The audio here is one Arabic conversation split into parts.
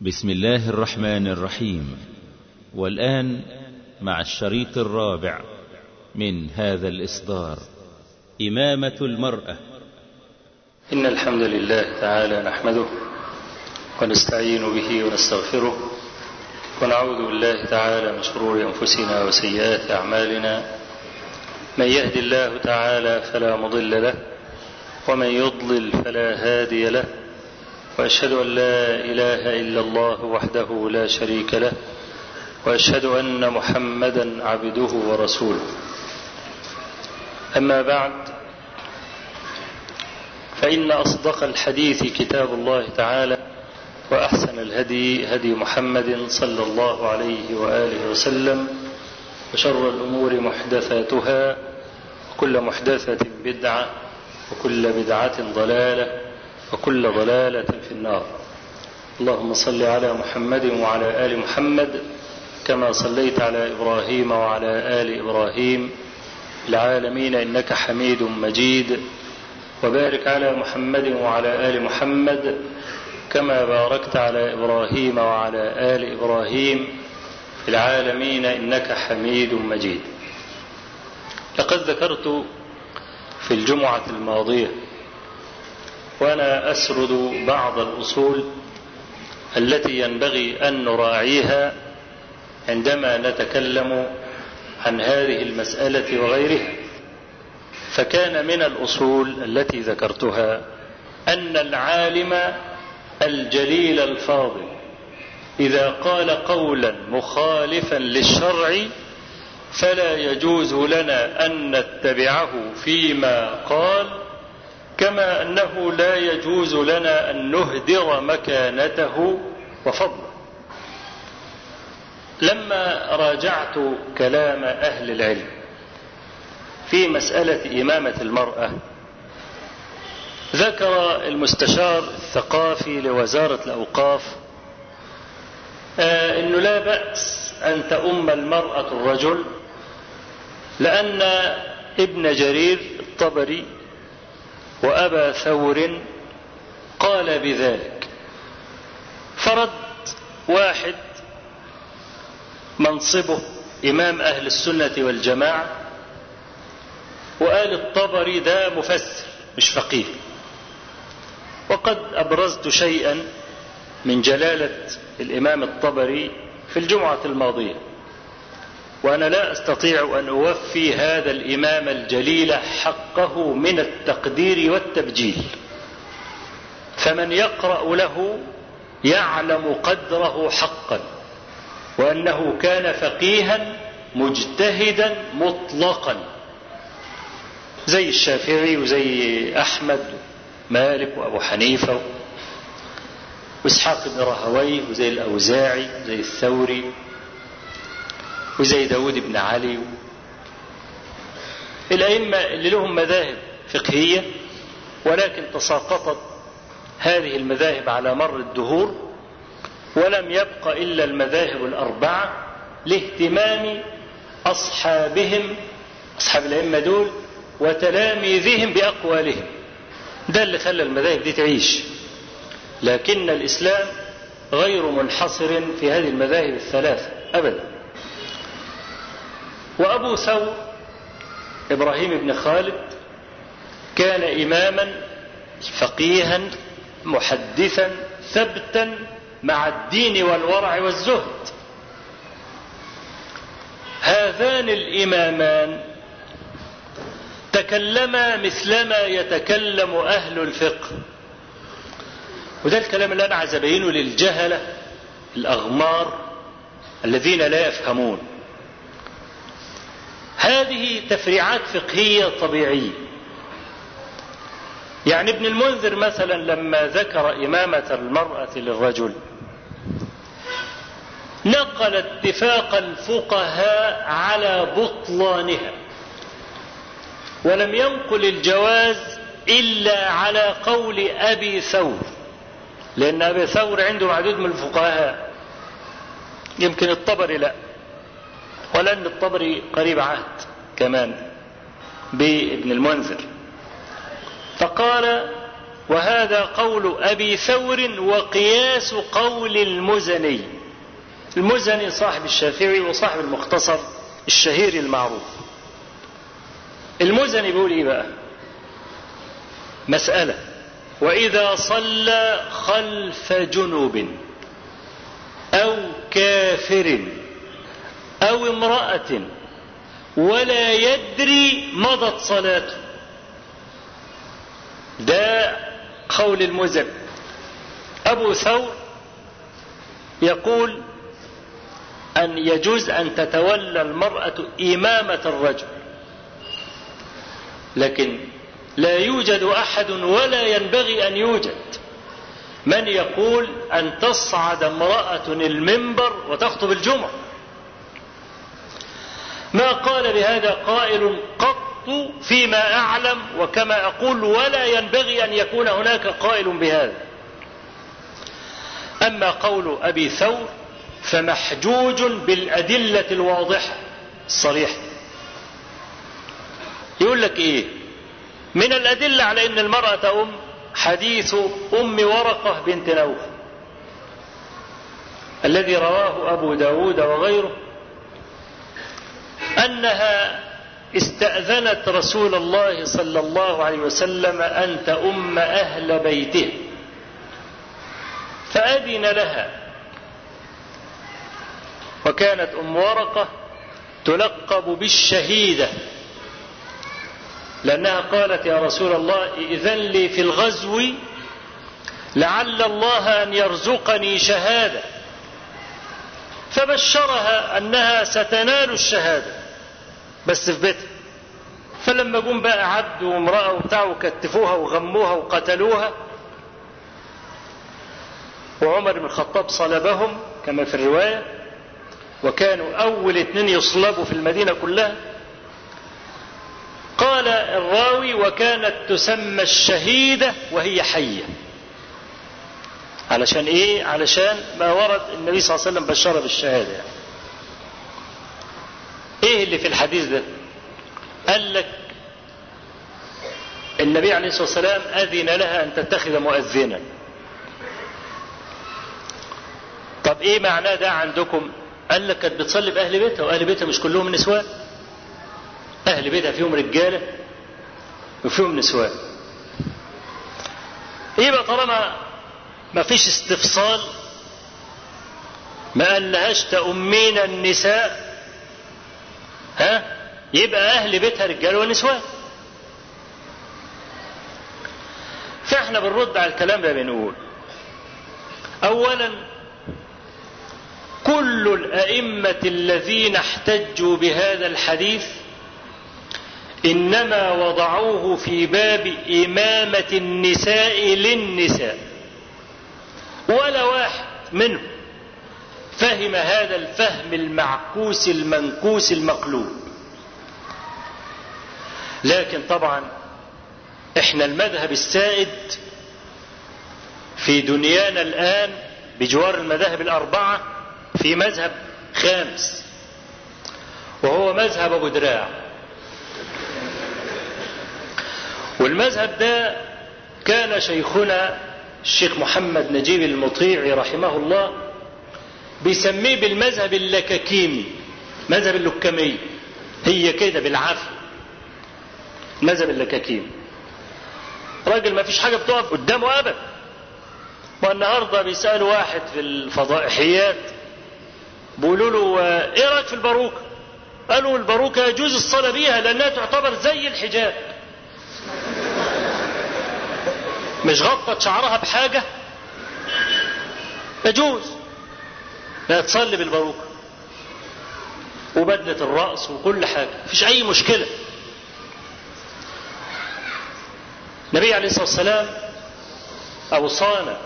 بسم الله الرحمن الرحيم. والآن مع الشريط الرابع من هذا الإصدار إمامة المرأة. إن الحمد لله تعالى نحمده ونستعين به ونستغفره ونعوذ بالله تعالى من شرور أنفسنا وسيئات أعمالنا. من يهد الله تعالى فلا مضل له ومن يضلل فلا هادي له. وأشهد أن لا إله إلا الله وحده لا شريك له وأشهد أن محمدا عبده ورسوله. أما بعد فإن أصدق الحديث كتاب الله تعالى وأحسن الهدي هدي محمد صلى الله عليه وآله وسلم وشر الأمور محدثاتها وكل محدثة بدعة وكل بدعة ضلالة. وكل ضلالة في النار. اللهم صل على محمد وعلى آل محمد كما صليت على إبراهيم وعلى آل إبراهيم. العالمين إنك حميد مجيد. وبارك على محمد وعلى آل محمد كما باركت على إبراهيم وعلى آل إبراهيم. في العالمين إنك حميد مجيد. لقد ذكرت في الجمعة الماضية وأنا أسرد بعض الأصول التي ينبغي أن نراعيها عندما نتكلم عن هذه المسألة وغيرها. فكان من الأصول التي ذكرتها أن العالم الجليل الفاضل إذا قال قولا مخالفا للشرع فلا يجوز لنا أن نتبعه فيما قال كما أنه لا يجوز لنا أن نهدر مكانته وفضله. لما راجعت كلام أهل العلم في مسألة إمامة المرأة ذكر المستشار الثقافي لوزارة الأوقاف آه أنه لا بأس أن تؤم المرأة الرجل لأن ابن جرير الطبري وأبا ثور قال بذلك. فرد واحد منصبه إمام أهل السنة والجماعة وقال الطبري ده مفسر مش فقيه. وقد أبرزت شيئا من جلالة الإمام الطبري في الجمعة الماضية. وأنا لا أستطيع أن أوفي هذا الإمام الجليل حقه من التقدير والتبجيل. فمن يقرأ له يعلم قدره حقا وأنه كان فقيها مجتهدا مطلقا. زي الشافعي وزي أحمد مالك وأبو حنيفة وإسحاق بن راهويه وزي الأوزاعي وزي الثوري. وزي داود بن علي. الأئمة اللي لهم مذاهب فقهية ولكن تساقطت هذه المذاهب على مر الدهور ولم يبق إلا المذاهب الأربعة لاهتمام أصحابهم أصحاب الأئمة دول وتلاميذهم بأقوالهم. ده اللي خلى المذاهب دي تعيش. لكن الإسلام غير منحصر في هذه المذاهب الثلاثة أبدا. وأبو ثور إبراهيم بن خالد كان إماما فقيها محدثا ثبتا مع الدين والورع والزهد. هذان الإمامان تكلما مثلما يتكلم أهل الفقه. وده الكلام اللي أنا عايز أبينه للجهلة الأغمار الذين لا يفهمون. هذه تفريعات فقهية طبيعية. يعني ابن المنذر مثلا لما ذكر إمامة المرأة للرجل نقل اتفاق الفقهاء على بطلانها ولم ينقل الجواز إلا على قول أبي ثور لأن أبي ثور عنده معدود من الفقهاء. يمكن الطبري لا. ولأن الطبري قريب عهد كمان بابن المنذر. فقال وهذا قول أبي ثور وقياس قول المزني. المزني صاحب الشافعي وصاحب المختصر الشهير المعروف. المزني بيقول إيه بقى؟ مسألة. وإذا صلى خلف جنوب أو كافر أو امرأة ولا يدري مضت صلاته. ده قول المزن أبو ثور يقول أن يجوز أن تتولى المرأة إمامة الرجل لكن لا يوجد أحد ولا ينبغي أن يوجد من يقول أن تصعد امرأة المنبر وتخطب الجمعة. ما قال بهذا قائل قط فيما أعلم وكما أقول ولا ينبغي أن يكون هناك قائل بهذا. أما قول أبي ثور فمحجوج بالأدلة الواضحة. الصريحة يقول لك إيه؟ من الأدلة على أن المرأة أم حديث أم ورقة بنت نوفل الذي رواه أبو داود وغيره. أنها استأذنت رسول الله صلى الله عليه وسلم أن تؤم أهل بيته. فأذن لها. وكانت أم ورقة تلقب بالشهيدة. لأنها قالت يا رسول الله إذن لي في الغزو لعل الله أن يرزقني شهادة. فبشرها أنها ستنال الشهادة. بس في بيتها فلما جم بقى عبد وامرأة وبتاع وكتفوها وغموها وقتلوها وعمر بن الخطاب صلبهم كما في الرواية وكانوا أول اثنين يصلبوا في المدينة كلها. قال الراوي وكانت تسمى الشهيدة وهي حية. علشان إيه؟ علشان ما ورد النبي صلى الله عليه وسلم بشر بالشهادة يعني. اللي في الحديث ده. قال لك النبي عليه الصلاة والسلام أذن لها أن تتخذ مؤذنا. طب إيه معناه ده عندكم؟ قال لك كانت بتصلي بأهل بيتها وأهل بيتها مش كلهم نسوان أهل بيتها فيهم رجالة وفيهم نسوان يبقى طالما ما فيش استفصال ما قالهاش تأمين النساء ها؟ يبقى أهل بيتها رجال ونسوان. فإحنا بنرد على الكلام ده بنقول أولا كل الأئمة الذين احتجوا بهذا الحديث إنما وضعوه في باب إمامة النساء للنساء ولا واحد منهم. فهم هذا الفهم المعكوس المنكوس المقلوب. لكن طبعا إحنا المذهب السائد في دنيانا الآن بجوار المذاهب الأربعة في مذهب خامس وهو مذهب أبو دراع. والمذهب ده كان شيخنا الشيخ محمد نجيب المطيعي رحمه الله بيسميه بالمذهب اللكاكيمي. مذهب اللكمي هي كده بالعافية. مذهب اللكاكيمي. راجل ما فيش حاجة بتقف قدامه أبدا. والنهاردة بيسألوا واحد في الفضائحيات. بيقولوا له إيه رأيك في الباروكة؟ قالوا الباروكة يجوز الصلاة بيها لأنها تعتبر زي الحجاب. مش غطت شعرها بحاجة؟ يجوز. لا تصلي بالباروكة. وبدلة الرأس وكل حاجة. مفيش أي مشكلة. النبي عليه الصلاة والسلام أوصانا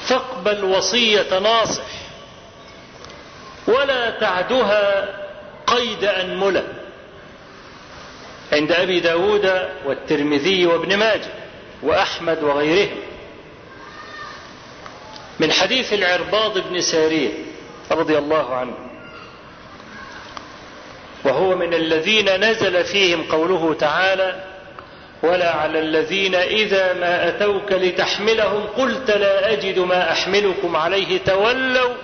فاقبل وصية ناصح. ولا تعدها قيد أنملة عند أبي داود والترمذي وابن ماجه وأحمد وغيرهم. من حديث العرباض بن سارية رضي الله عنه. وهو من الذين نزل فيهم قوله تعالى ولا على الذين إذا ما أتوك لتحملهم قلت لا أجد ما أحملكم عليه تولوا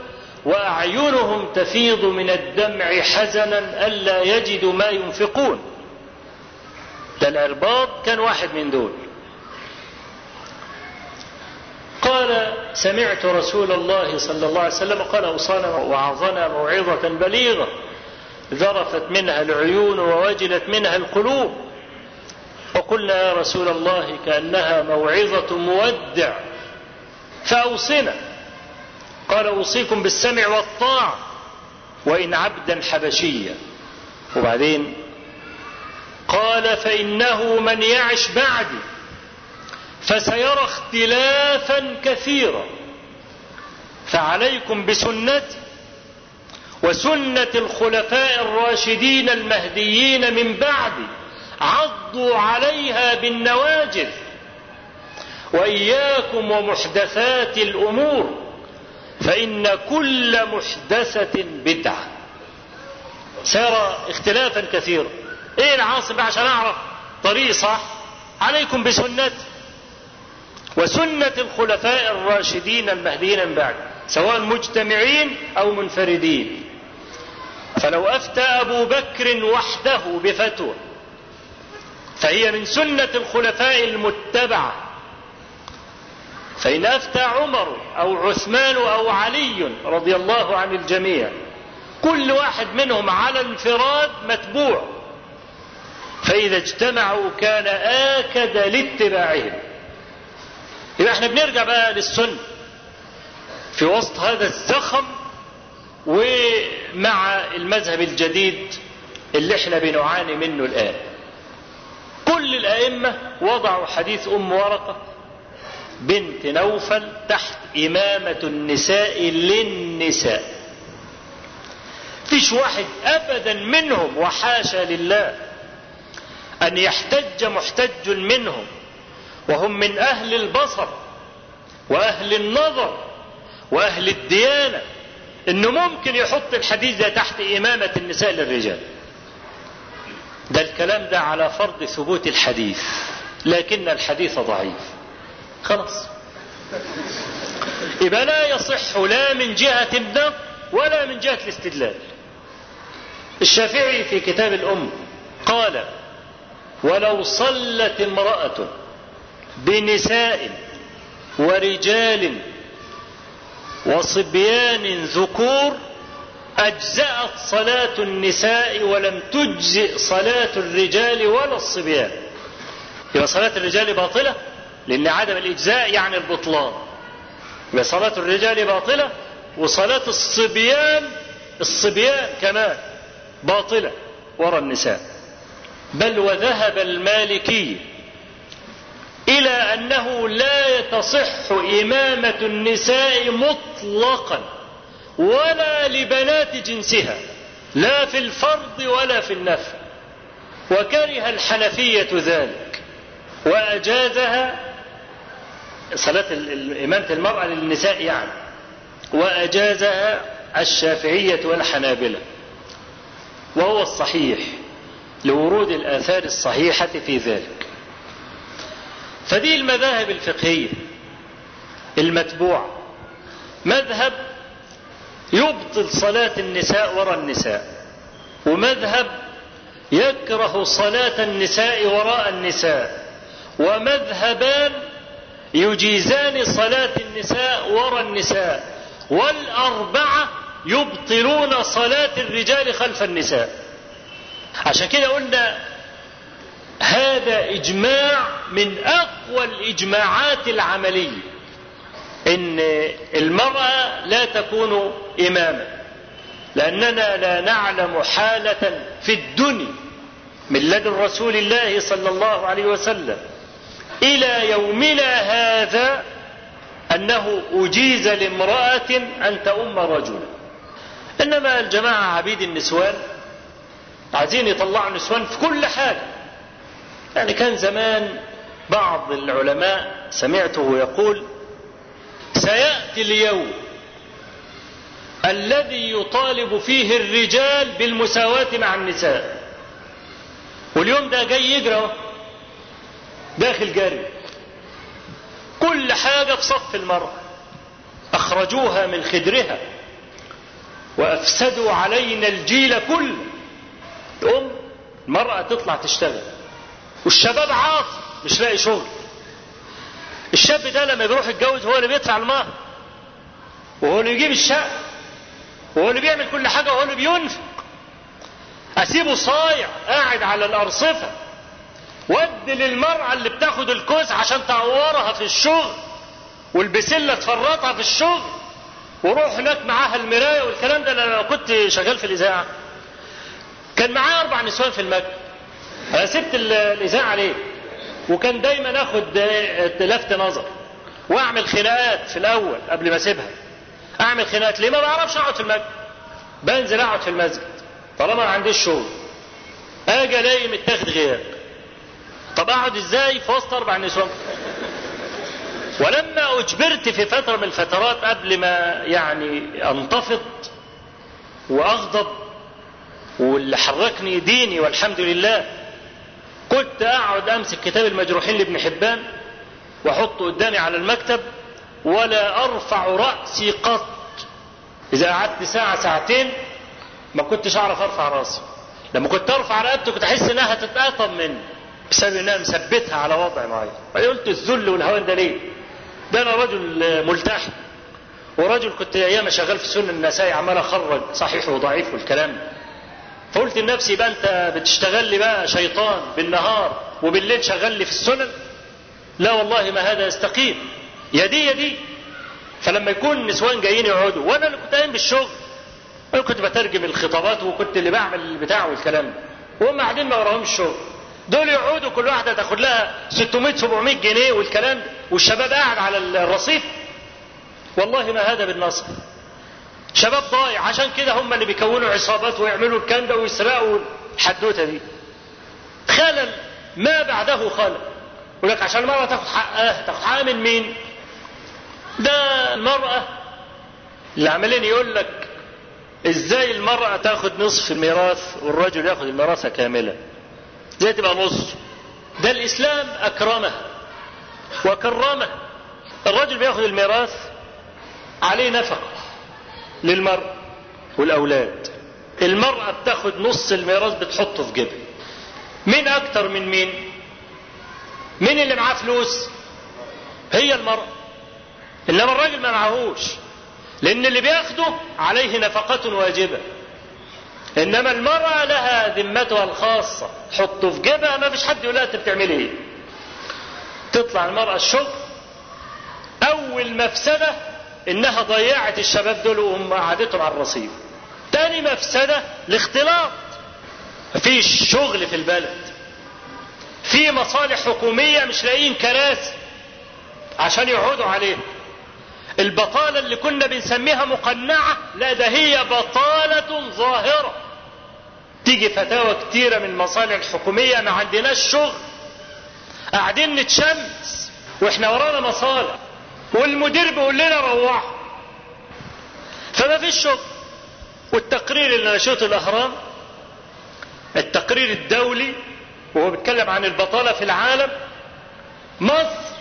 وأعينهم تفيض من الدمع حزنا ألا يجدوا ما ينفقون. ده العرباض كان واحد من دول. قال سمعت رسول الله صلى الله عليه وسلم قال أوصانا وعظنا موعظة بليغة ذرفت منها العيون ووجلت منها القلوب. وقلنا يا رسول الله كأنها موعظة مودع. فأوصنا قال أوصيكم بالسمع والطاعة وإن عبدا حبشيا. وبعدين قال فإنه من يعش بعدي. فسيرى اختلافا كثيرا. فعليكم بسنتي وسنة الخلفاء الراشدين المهديين من بعدي عضوا عليها بالنواجذ. وإياكم ومحدثات الأمور فإن كل محدثة بدعة. سيرى اختلافا كثيرا. إيه العاصم عشان أعرف؟ طريق صح؟ عليكم بسنتي. وسنة الخلفاء الراشدين المهديين من بعد سواء مجتمعين أو منفردين. فلو أفتى أبو بكر وحده بفتوى فهي من سنة الخلفاء المتبعة. فإن أفتى عمر أو عثمان أو علي رضي الله عن الجميع كل واحد منهم على انفراد متبوع. فإذا اجتمعوا كان آكد لاتباعهم. يبقى إحنا بنرجع بقى للسنة. في وسط هذا الزخم ومع المذهب الجديد اللي إحنا بنعاني منه الآن. كل الأئمة وضعوا حديث أم ورقة بنت نوفل تحت إمامة النساء للنساء. فيش واحد أبدا منهم وحاشا لله أن يحتج محتج منهم. وهم من أهل البصر وأهل النظر وأهل الديانة إنه ممكن يحط الحديث ده تحت إمامة النساء للرجال. ده الكلام ده على فرض ثبوت الحديث لكن الحديث ضعيف. خلاص. يبقى لا يصح لا من جهة النقد ولا من جهة الاستدلال. الشافعي في كتاب الأم قال ولو صلت امرأة بنساء ورجال وصبيان ذكور أجزأت صلاة النساء ولم تجزئ صلاة الرجال ولا الصبيان. يبقى صلاة الرجال باطلة؟ لأن عدم الإجزاء يعني البطلان. يبقى صلاة الرجال باطلة وصلاة الصبيان الصبيان كمان باطلة وراء النساء. بل وذهب المالكي إلى أنه لا تصح إمامة النساء مطلقا ولا لبنات جنسها لا في الفرض ولا في النفل وكره الحنفية ذلك وأجازها صلاة إمامة المرأة للنساء يعني وأجازها الشافعية والحنابلة. وهو الصحيح لورود الآثار الصحيحة في ذلك. فدي المذاهب الفقهية المتبوعة. مذهب يبطل صلاة النساء وراء النساء ومذهب يكره صلاة النساء وراء النساء ومذهبان يجيزان صلاة النساء وراء النساء والأربعة يبطلون صلاة الرجال خلف النساء. عشان كده قلنا هذا إجماع من أقوى الإجماعات العملية إن المرأة لا تكون إماما لأننا لا نعلم حالة في الدنيا من لدن رسول الله صلى الله عليه وسلم إلى يومنا هذا أنه أجيز لامرأة أن تؤم رجلا. إنما الجماعة عبيد النسوان عايزين يطلعوا النسوان في كل حاجة يعني كان زمان بعض العلماء سمعته يقول سيأتي اليوم الذي يطالب فيه الرجال بالمساواة مع النساء. واليوم ده جاي يجرى داخل جري كل حاجة في صف المرأة. أخرجوها من خدرها وأفسدوا علينا الجيل كله. تقوم المرأة تطلع تشتغل. والشباب عاطل مش لاقي شغل. الشاب ده لما بيروح يتجوز هو اللي بيدفع المهر وهو اللي يجيب الشقة وهو اللي بيعمل كل حاجة وهو اللي بينفق. أسيبه صايع قاعد على الأرصفة. ودي للمرأة اللي بتاخد الكوز عشان تعورها في الشغل والبسلة تفرطها في الشغل وروح هناك معاها المراية والكلام ده لما كنت شغال في الإذاعة. كان معايا أربع نسوان في المكتب. أنا سبت الإذاعة ليه؟ وكان دايما آخد لفت نظر وأعمل خناقات في الأول قبل ما أسيبها أعمل خناقات ليه؟ ما بعرفش أقعد في المكتب بنزل أقعد في المسجد طالما ما عنديش شغل أجي ألاقي متاخد غياب طب أقعد إزاي في وسط أربع نسوان؟ ولما أجبرت في فترة من الفترات قبل ما يعني انتفض وأغضب واللي حركني ديني والحمد لله كنت أقعد أمسك كتاب المجروحين لابن حبان وأحطه قدامي على المكتب ولا أرفع رأسي قط. إذا قعدت ساعة ساعتين ما كنتش أعرف أرفع رأسي. لما كنت أرفع رقبتي كنت أحس إنها هتتقطم مني. بسبب إنها مثبتها على وضع معين. قلت الذل والهوان ده ليه؟ ده أنا رجل ملتحي ورجل كنت أيام شغال في سنن النسائي عمال أخرج صحيح وضعيف والكلام فقلت لنفسي يبقى انت بتشتغل لي بقى شيطان بالنهار وبالليل شغال لي في السنن؟ لا والله ما هذا يستقيم. يا دي يا دي فلما يكون النسوان جايين يقعدوا وأنا اللي كنت قايم بالشغل. أنا كنت بترجم الخطابات وكنت اللي بعمل البتاع والكلام ده. وهم قاعدين ما وراهمش الشغل دول يقعدوا كل واحدة تاخد لها 600 700 جنيه والكلام ده. والشباب قاعد على الرصيف. والله ما هذا بالنصر شباب ضايع. عشان كده هم اللي بيكونوا عصابات ويعملوا الكلام ده ويسرقوا الحدوتة دي. خلل ما بعده خلل يقول لك عشان المرأة تاخد حقها تاخد حقها من مين؟ ده المرأة. اللي عمالين يقول لك إزاي المرأة تاخد نصف الميراث والرجل ياخد الميراث كاملة؟ إزاي تبقى نص. ده الإسلام أكرمه وكرمه. الرجل بياخد الميراث عليه نفقة. للمرأة والأولاد. المرأة بتاخد نص الميراث بتحطه في جيبها. مين أكتر من مين؟ مين اللي معاه فلوس؟ هي المرأة. إنما الراجل ما معهوش. لأن اللي بياخده عليه نفقة واجبة. إنما المرأة لها ذمتها الخاصة. حطه في جيبها ما فيش حد يقول لها أنت بتعملي إيه. تطلع المرأة الشغل أول مفسدة إنها ضيعت الشباب دول وهم قعدتهم على الرصيف. تاني مفسدة الاختلاط مفيش شغل في البلد. في مصالح حكومية مش لاقيين كراسي عشان يقعدوا عليها. البطالة اللي كنا بنسميها مقنعة لا ده هي بطالة ظاهرة. تيجي فتاوى كتيرة من المصالح الحكومية ما عندناش شغل. قاعدين نتشمس وإحنا ورانا مصالح. والمدير بيقول لنا روحوا فما فيش شغل. والتقرير اللي نشرته الأهرام التقرير الدولي وهو بيتكلم عن البطالة في العالم مصر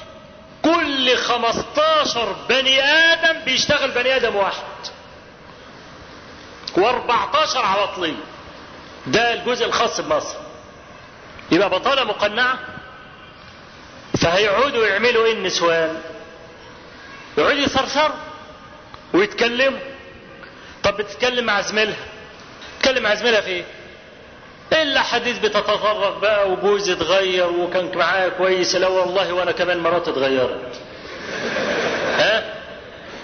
كل 15 بني آدم بيشتغل بني آدم واحد. و14 عواطلين. ده الجزء الخاص بمصر. يبقى بطالة مقنعة؟ فهيقعدوا يعملوا إيه النسوان؟ يقعدوا يصرصروا ويتكلموا طب بتتكلم مع زميلها. تتكلم مع زميلها في إيه؟ إلا حديث بتتطرق بقى وجوزي اتغير وكان معايا كويس لا والله وأنا كمان مراتي اتغيرت. ها؟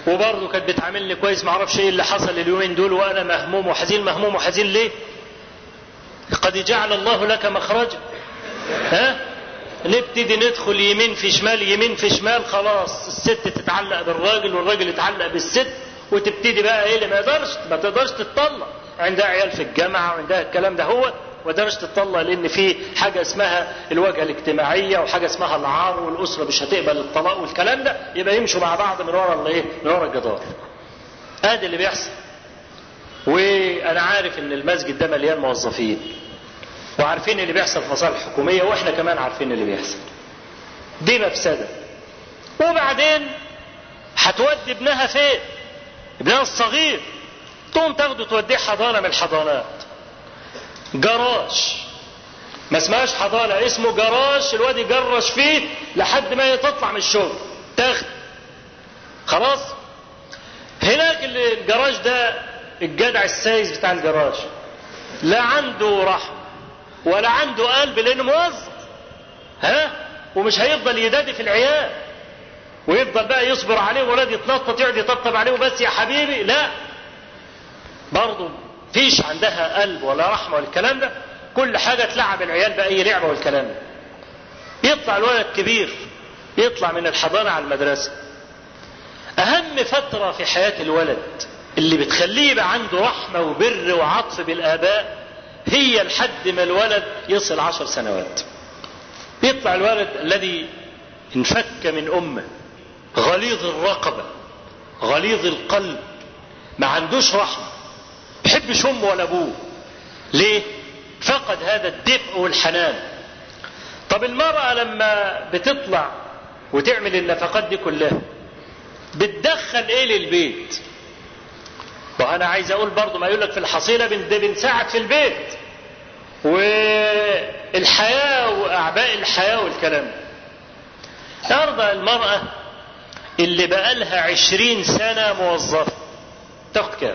وبرضه كانت بتعاملني كويس معرفش إيه اللي حصل اليومين دول وأنا مهموم وحزين مهموم وحزين ليه؟ قد جعل الله لك مخرجا. ها؟ نبتدي ندخل يمين في شمال يمين في شمال خلاص الست تتعلق بالراجل والراجل يتعلق بالست وتبتدي بقى إيه اللي ما يقدرش ما تقدرش تتطلق عندها عيال في الجامعة وعندها الكلام ده هو ما تقدرش تتطلق لأن في حاجة اسمها الواجهة الاجتماعية وحاجة اسمها العار والأسرة مش هتقبل الطلاق والكلام ده يبقى يمشوا مع بعض من ورا الايه؟ من ورا الجدار. ادي اللي بيحصل. وأنا عارف إن المسجد ده مليان موظفين. وعارفين اللي بيحصل في مصالح حكومية وإحنا كمان عارفين اللي بيحصل. دي مفسدة. وبعدين هتودي ابنها فين؟ ابنها الصغير. تقوم تاخده توديه حضانة من الحضانات. جراج ما اسمهاش حضانة اسمه جراج الواد يجرش فيه لحد ما تطلع من الشغل. تاخد خلاص؟ هناك الجراج ده الجدع السايس بتاع الجراج لا عنده رحم ولا عنده قلب لأنه موظف. ها؟ ومش هيفضل يدادي في العيال. ويفضل بقى يصبر عليه ولاد يتنطط يقعد يطبطب عليه وبس يا حبيبي. لا. برضه فيش عندها قلب ولا رحمة ولا الكلام ده. كل حاجة تلعب العيال بأي لعبة والكلام ده. يطلع الولد كبير. يطلع من الحضانة على المدرسة. أهم فترة في حياة الولد اللي بتخليه يبقى عنده رحمة وبر وعطف بالآباء هي لحد ما الولد يصل عشر سنوات. يطلع الولد الذي انفك من أمه غليظ الرقبة غليظ القلب ما عندوش رحمة بيحبش أمه ولا أبوه. ليه؟ فقد هذا الدفء والحنان. طب المرأة لما بتطلع وتعمل النفقات دي كلها بتدخل إيه للبيت؟ وأنا عايز أقول برضو ما يقولك في الحصيلة بنساعد في البيت. والحياة وأعباء الحياة والكلام النهارده المرأة اللي بقالها عشرين سنة موظفة. تاخد كام؟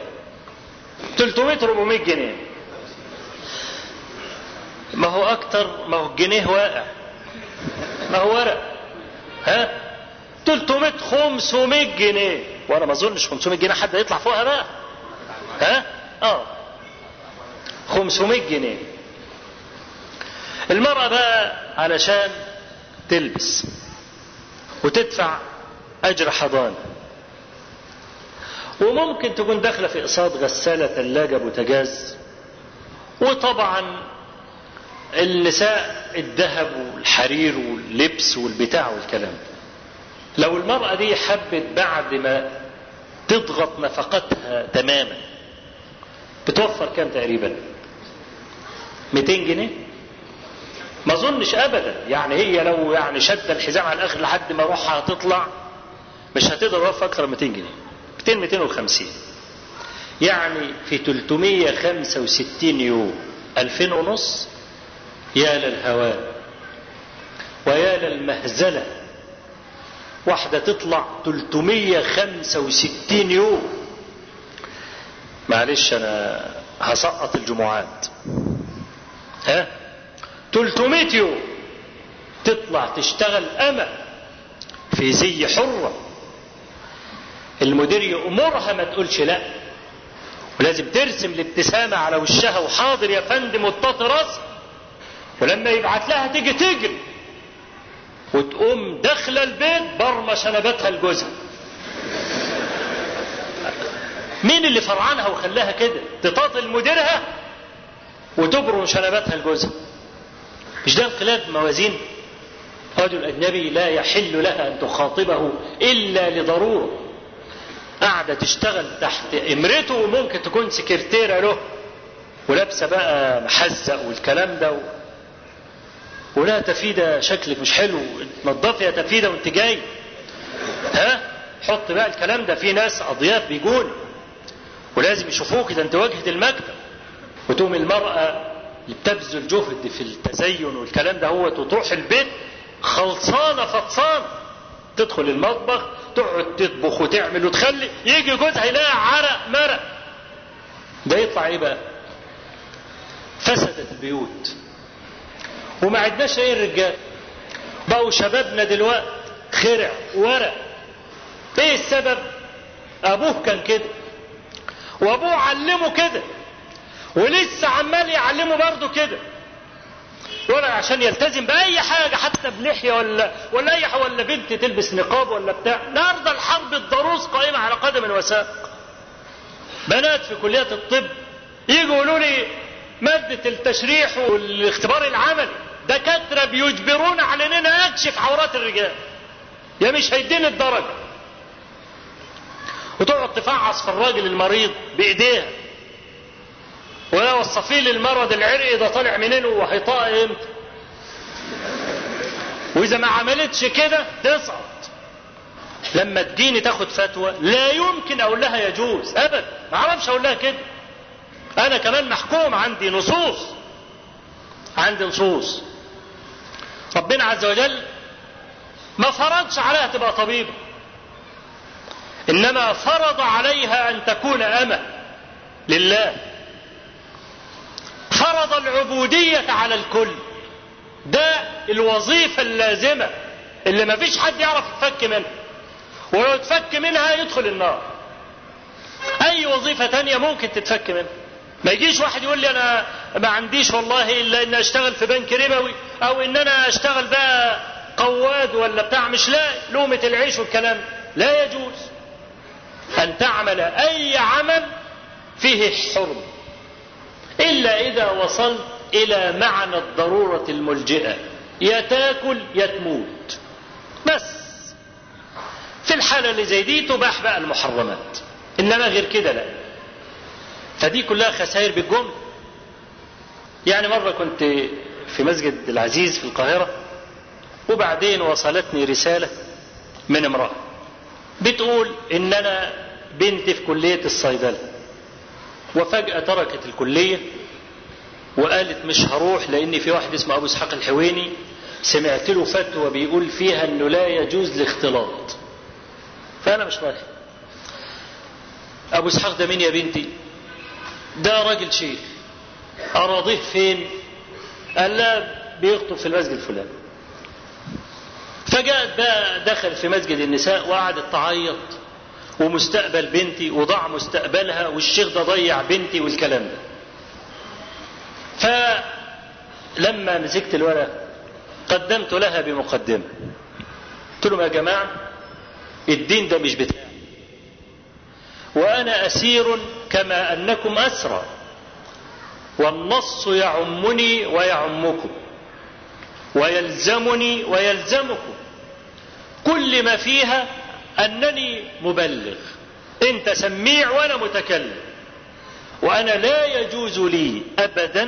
300 400 جنيه. ما هو أكتر ما هو الجنيه واقع. ما هو ورق. ها؟ 300 500 جنيه. وأنا ما أظنش 500 جنيه حد يطلع فوقها بقى. ها؟ آه. 500 جنيه. المرأة بقى علشان تلبس وتدفع أجر حضانة. وممكن تكون داخلة في إقساط غسالة ثلاجة بوتاجاز. وطبعا النساء الذهب والحرير واللبس والبتاع والكلام لو المرأة دي حبت بعد ما تضغط نفقتها تماما بتوفر كام تقريبا؟ 200 جنيه؟ ما أظنش ابدا. يعني هي لو يعني شد الحزام على الآخر لحد ما روحها هتطلع مش هتقدر توفر أكثر من 200 جنيه. 200 250 يعني في 365 يوم 2000 ونص يا للهوان ويا للمهزلة. واحدة تطلع 365 يوم. معلش أنا هسقط الجمعات. ها؟ 300 يوم تطلع تشتغل أمة في زي حرة. المدير يأمرها ما تقولش لا. ولازم ترسم الابتسامة على وشها وحاضر يا فندم وتطاط راسها ولما يبعت لها تيجي تجري. وتقوم داخلة البيت برمى شنباتها لجوزها مين اللي فرعنها وخلاها كده؟ تطاطل مديرها وتبرم شنباتها لجوزها مش ده انقلاب موازين؟ رجل أجنبي لا يحل لها أن تخاطبه إلا لضرورة. قاعدة تشتغل تحت إمرته وممكن تكون سكرتيرة له. ولابسة بقى محزق والكلام ده و... ولا تفيدة شكلك مش حلو. نظفي يا تفيدة وانت جاي. ها؟ حط بقى الكلام ده. في ناس أضياف بيجون. ولازم يشوفوك ده أنت واجهة المكتب وتقوم المرأة بتبذل جهد في التزين والكلام ده هو وتروح البيت خلصانة فطسانة. تدخل المطبخ تقعد تطبخ وتعمل وتخلي يجي جوزها يلاقي عرق مرق. ده يطلع إيه بقى؟ فسدت البيوت. وما عدناش إيه الرجال؟ بقوا شبابنا دلوقتي خرع ورق. إيه السبب؟ أبوه كان كده. وابوه علمه كده. ولسه عمال يعلمه برضه كده. ولا عشان يلتزم بأي حاجة حتى بلحية ولا ولا أي حاجة ولا بنت تلبس نقاب ولا بتاع. النهارده الحرب الضروس قائمة على قدم وساق بنات في كليات الطب يجوا يقولوا لي مادة التشريح والاختبار العملي دكاترة بيجبرونا على إننا نكشف عورات الرجال. يا مش هيديني الدرجة. وتقعد تفعص في الراجل المريض بإيديها. ويا وصفيه للمرض العرقي ده طالع منين وهيطاق إمتى. وإذا ما عملتش كده تسقط لما تجيني تاخد فتوى لا يمكن أقول لها يجوز ابدا. ما أعرفش أقول لها كده. أنا كمان محكوم عندي نصوص. عندي نصوص. ربنا عز وجل ما فرضش عليها تبقى طبيبة. إنما فرض عليها أن تكون أمة لله. فرض العبودية على الكل. ده الوظيفة اللازمة اللي ما فيش حد يعرف يتفك منها. ولو اتفك منها يدخل النار. أي وظيفة تانية ممكن تتفك منها. ما يجيش واحد يقول لي أنا ما عنديش والله إلا ان أشتغل في بنك ربوي أو إن أنا أشتغل بقى قواد ولا بتاع. مش لا لومة العيش والكلام. لا يجوز. أن تعمل أي عمل فيه حرم إلا إذا وصلت إلى معنى الضرورة الملجئة يا تاكل يا تموت بس. في الحالة اللي زي دي تباح بقى المحرمات. إنما غير كده لا. فدي كلها خسائر بالجملة يعني مرة كنت في مسجد العزيز في القاهرة وبعدين وصلتني رسالة من امرأة. بتقول ان أنا بنتي في كلية الصيدلة وفجأة تركت الكلية وقالت مش هروح لأن في واحد اسمه أبو إسحاق الحويني سمعت له فتوى بيقول فيها إنه لا يجوز الاختلاط. فأنا مش رايح. أبو إسحاق ده مين يا بنتي؟ ده راجل شيخ. أراضيه فين؟ قال لا بيخطب في المسجد الفلاني. فجاءت بقى دخل في مسجد النساء وقعدت تعيط ومستقبل بنتي وضاع مستقبلها والشيخ ده ضيع بنتي والكلام ده. فلما مسكت الورق قدمت لها بمقدمة. قلت لهم يا جماعة الدين ده مش بتاعي. وأنا أسير كما أنكم أسرى. والنص يعمني ويعمكم. ويلزمني ويلزمكم كل ما فيها أنني مبلغ. أنت سميع وأنا متكلم. وأنا لا يجوز لي أبدا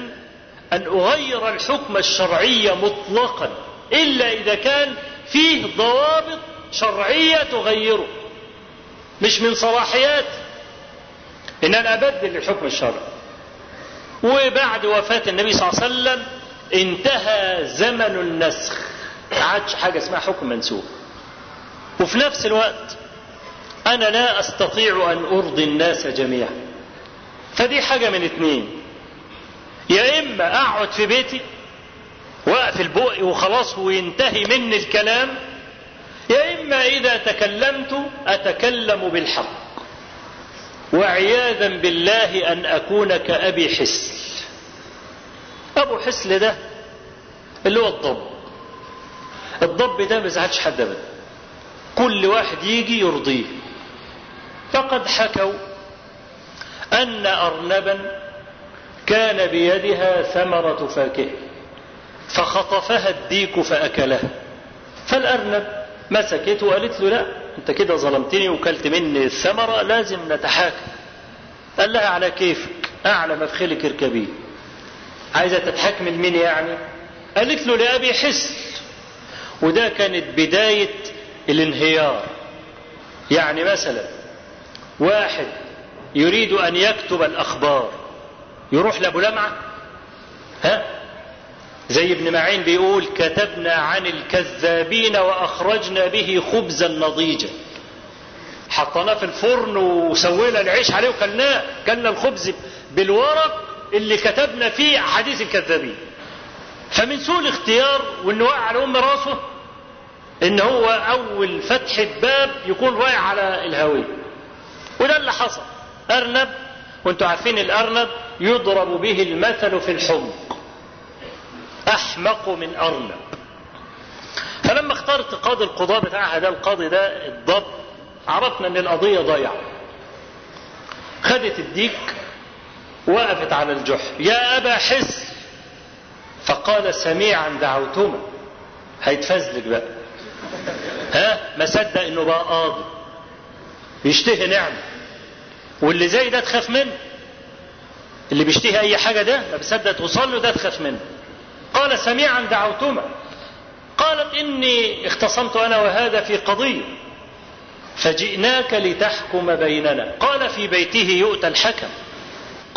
أن أغير الحكم الشرعي مطلقا إلا إذا كان فيه ضوابط شرعية تغيره. مش من صلاحيات. إن أنا أبدل الحكم الشرعي. وبعد وفاة النبي صلى الله عليه وسلم انتهى زمن النسخ. ما عادش حاجة اسمها حكم منسوخ. وفي نفس الوقت أنا لا أستطيع أن أرضي الناس جميعا. فدي حاجة من اتنين. يا إما أقعد في بيتي وأقفل بقي وخلاص وينتهي مني الكلام يا إما إذا تكلمت أتكلم بالحق. وعياذا بالله أن أكون كأبي حسل أبو حسل ده اللي هو الضب. الضب ده ما يزعلش حد أبدا. كل واحد يجي يرضيه. فقد حكوا أن أرنبا كان بيدها ثمرة فاكهة. فخطفها الديك فأكلها. فالأرنب مسكته وقالت له لا أنت كده ظلمتني وكلت مني الثمرة لازم نتحاكم. قال لها على كيفك؟ أعلى مفخلك اركبيه عايزة تتحكم لمين يعني؟ قالت له لأبي حسل وده كانت بداية الانهيار. يعني مثلا واحد يريد أن يكتب الأخبار يروح لأبو لمعة. ها؟ زي ابن معين بيقول كتبنا عن الكذابين وأخرجنا به خبزا نضيجا. حطيناه في الفرن وسوينا العيش عليه وكلناه. كلنا الخبز بالورق اللي كتبنا فيه أحاديث الكذابين. فمن سوء الاختيار وانه وقع على أم راسه إن هو أول فتح باب يكون رايح على الهوية. وده اللي حصل. أرنب وأنتوا عارفين الأرنب يضرب به المثل في الحمق. أحمق من أرنب. فلما اخترت قاضي القضاء بتاعها ده القاضي ده الضب عرفنا إن القضية ضايعة. خدت الديك وقفت على الجحر يا أبا حس. فقال سميعا دعوتما. هيتفزلك بقى. ها؟ ما صدق إنه بقى قاضي. يشتهي نعمة. واللي زي ده تخاف منه. اللي بيشتهي أي حاجة ده ما بيصدق توصل له ده تخاف منه. قال سميعا دعوتما. قال قالت إني اختصمت أنا وهذا في قضية. فجئناك لتحكم بيننا. قال في بيته يؤتى الحكم.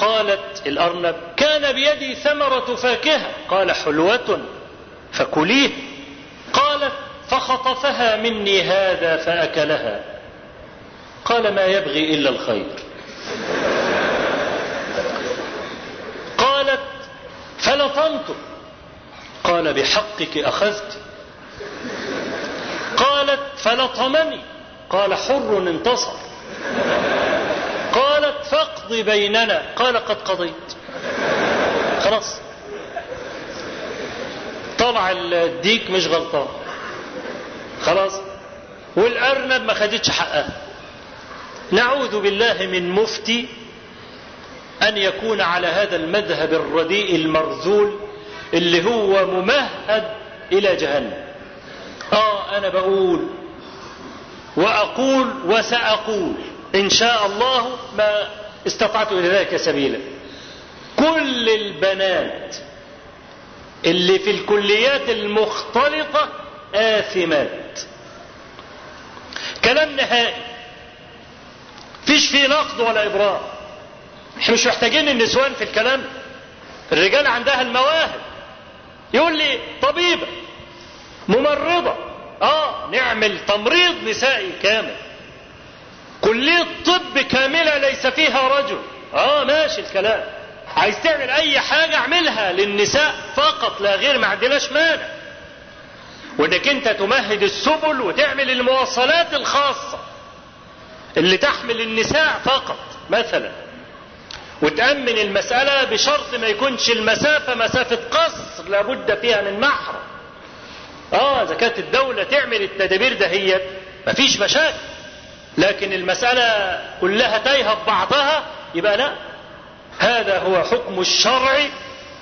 قالت الأرنب كان بيدي ثمرة فاكهة. قال حلوة فكليه. قالت فخطفها مني هذا فأكلها. قال ما يبغي إلا الخير. قالت فلطمت. قال بحقك أخذت. قالت فلطمني. قال حر انتصر. فاقض بيننا. قال قد قضيت. خلاص. طلع الديك مش غلطان. خلاص. والأرنب ما خدتش حقها. نعوذ بالله من مفتي أن يكون على هذا المذهب الرديء المرذول اللي هو ممهد إلى جهنم. آه أنا بقول وأقول وسأقول إن شاء الله ما استطعت إلى ذلك سبيلا. كل البنات اللي في الكليات المختلطة آثمات. كلام نهائي. فيش فيه نقد ولا إبراء. إحنا مش محتاجين النسوان في الكلام. الرجال عندها المواهب. يقول لي طبيبة ممرضة. آه نعمل تمريض نسائي كامل. كلية طب كاملة ليس فيها رجل. آه ماشي الكلام. عايز تعمل أي حاجة أعملها للنساء فقط لا غير ما عندناش مانع. وإنك أنت تمهد السبل وتعمل المواصلات الخاصة اللي تحمل النساء فقط مثلا. وتأمن المسألة بشرط ما يكونش المسافة مسافة قصر لابد فيها من محرم. آه إذا كانت الدولة تعمل التدابير دهيت مفيش مشاكل. لكن المسألة كلها تايهة ببعضها يبقى لا. هذا هو حكم الشرع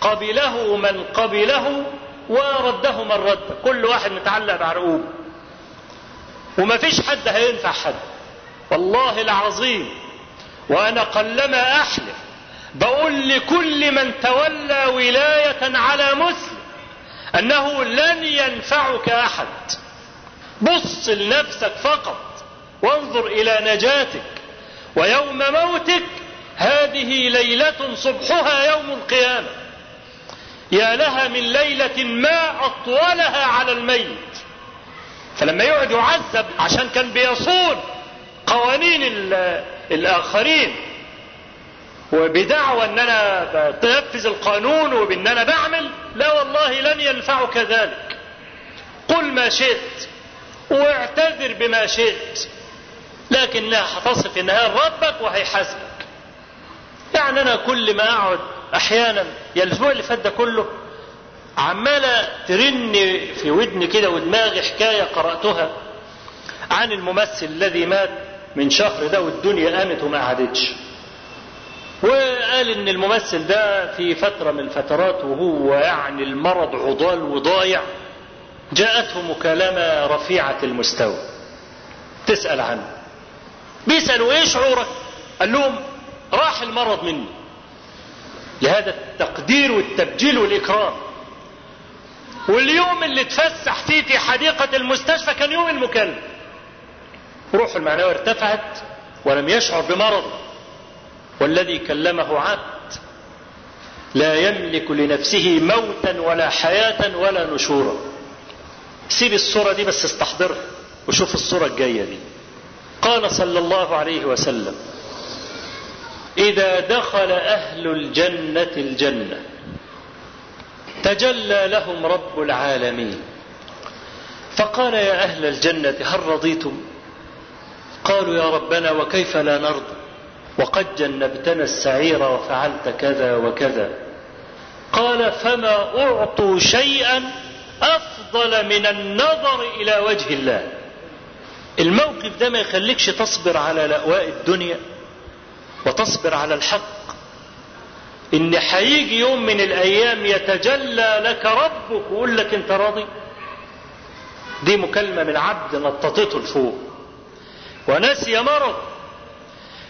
قبله من قبله ورده من رد. كل واحد متعلق بعرقوبه وما فيش حد هينفع حد. والله العظيم. وأنا قلما أحلف بقول لكل من تولى ولاية على مسلم أنه لن ينفعك أحد. بص لنفسك فقط. وانظر إلى نجاتك ويوم موتك. هذه ليلة صبحها يوم القيامة. يا لها من ليلة ما أطولها على الميت. فلما يقعد يعذب عشان كان بيصون قوانين الآخرين. وبدعوى إن أنا بنفذ القانون وبإن أنا بعمل لا والله لن ينفعك ذلك. قل ما شئت واعتذر بما شئت. لكنها هتصل في النهايه ربك وهيحاسبك يعني أنا كل ما أقعد أحيانا يا الأسبوع اللي فات ده كله عماله ترن في ودني كده ودماغي حكاية قرأتها عن الممثل الذي مات من شهر ده والدنيا قامت وما قعدتش. وقال إن الممثل ده في فترة من الفترات وهو يعني المرض عضال وضايع جاءته مكالمة رفيعة المستوى. تسأل عنه. بيسألوا إيه شعورك قال لهم راح المرض مني. لهذا التقدير والتبجيل والإكرام واليوم اللي اتفسح فيه في حديقة المستشفى كان يوم المكالمة روحه المعنوية ارتفعت ولم يشعر بمرضه والذي كلمه عبد لا يملك لنفسه موتا ولا حياة ولا نشورا. سيب الصورة دي بس استحضرها وشوف الصورة الجاية دي. قال صلى الله عليه وسلم إذا دخل أهل الجنة الجنة تجلى لهم رب العالمين. فقال يا أهل الجنة هل رضيتم؟ قالوا يا ربنا وكيف لا نرضى؟ وقد جنبتنا السعير وفعلت كذا وكذا. قال فما أعطوا شيئا أفضل من النظر إلى وجه الله. الموقف ده ما يخليكش تصبر على لأواء الدنيا وتصبر على الحق. إن هيجي يوم من الأيام يتجلى لك ربك ويقول لك أنت راضي. دي مكالمة من عبد نططته لفوق. ونسي مرض.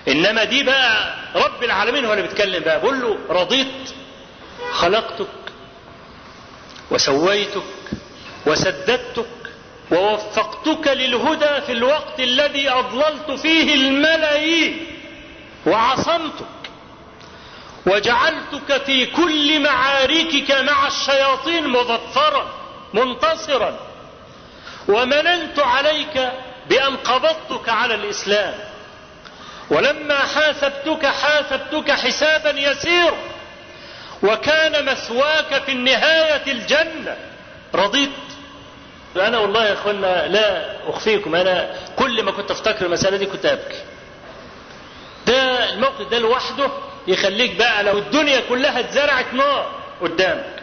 إنما دي بقى رب العالمين هو اللي بيتكلم بقى. بقول له رضيت خلقتك وسويتك وسددتك ووفقتك للهدى في الوقت الذي أضللت فيه الملايين وعصمتك وجعلتك في كل معاركك مع الشياطين مظفرا منتصرا. ومننت عليك بأن قبضتك على الإسلام. ولما حاسبتك حاسبتك حسابا يسيرا. وكان مثواك في النهاية الجنة. رضيت أنا والله يا أخوانا لا أخفيكم أنا كل ما كنت أفتكر المسألة دي كنت أبكي. ده الموقف ده لوحده يخليك بقى لو الدنيا كلها اتزرعت نار قدامك.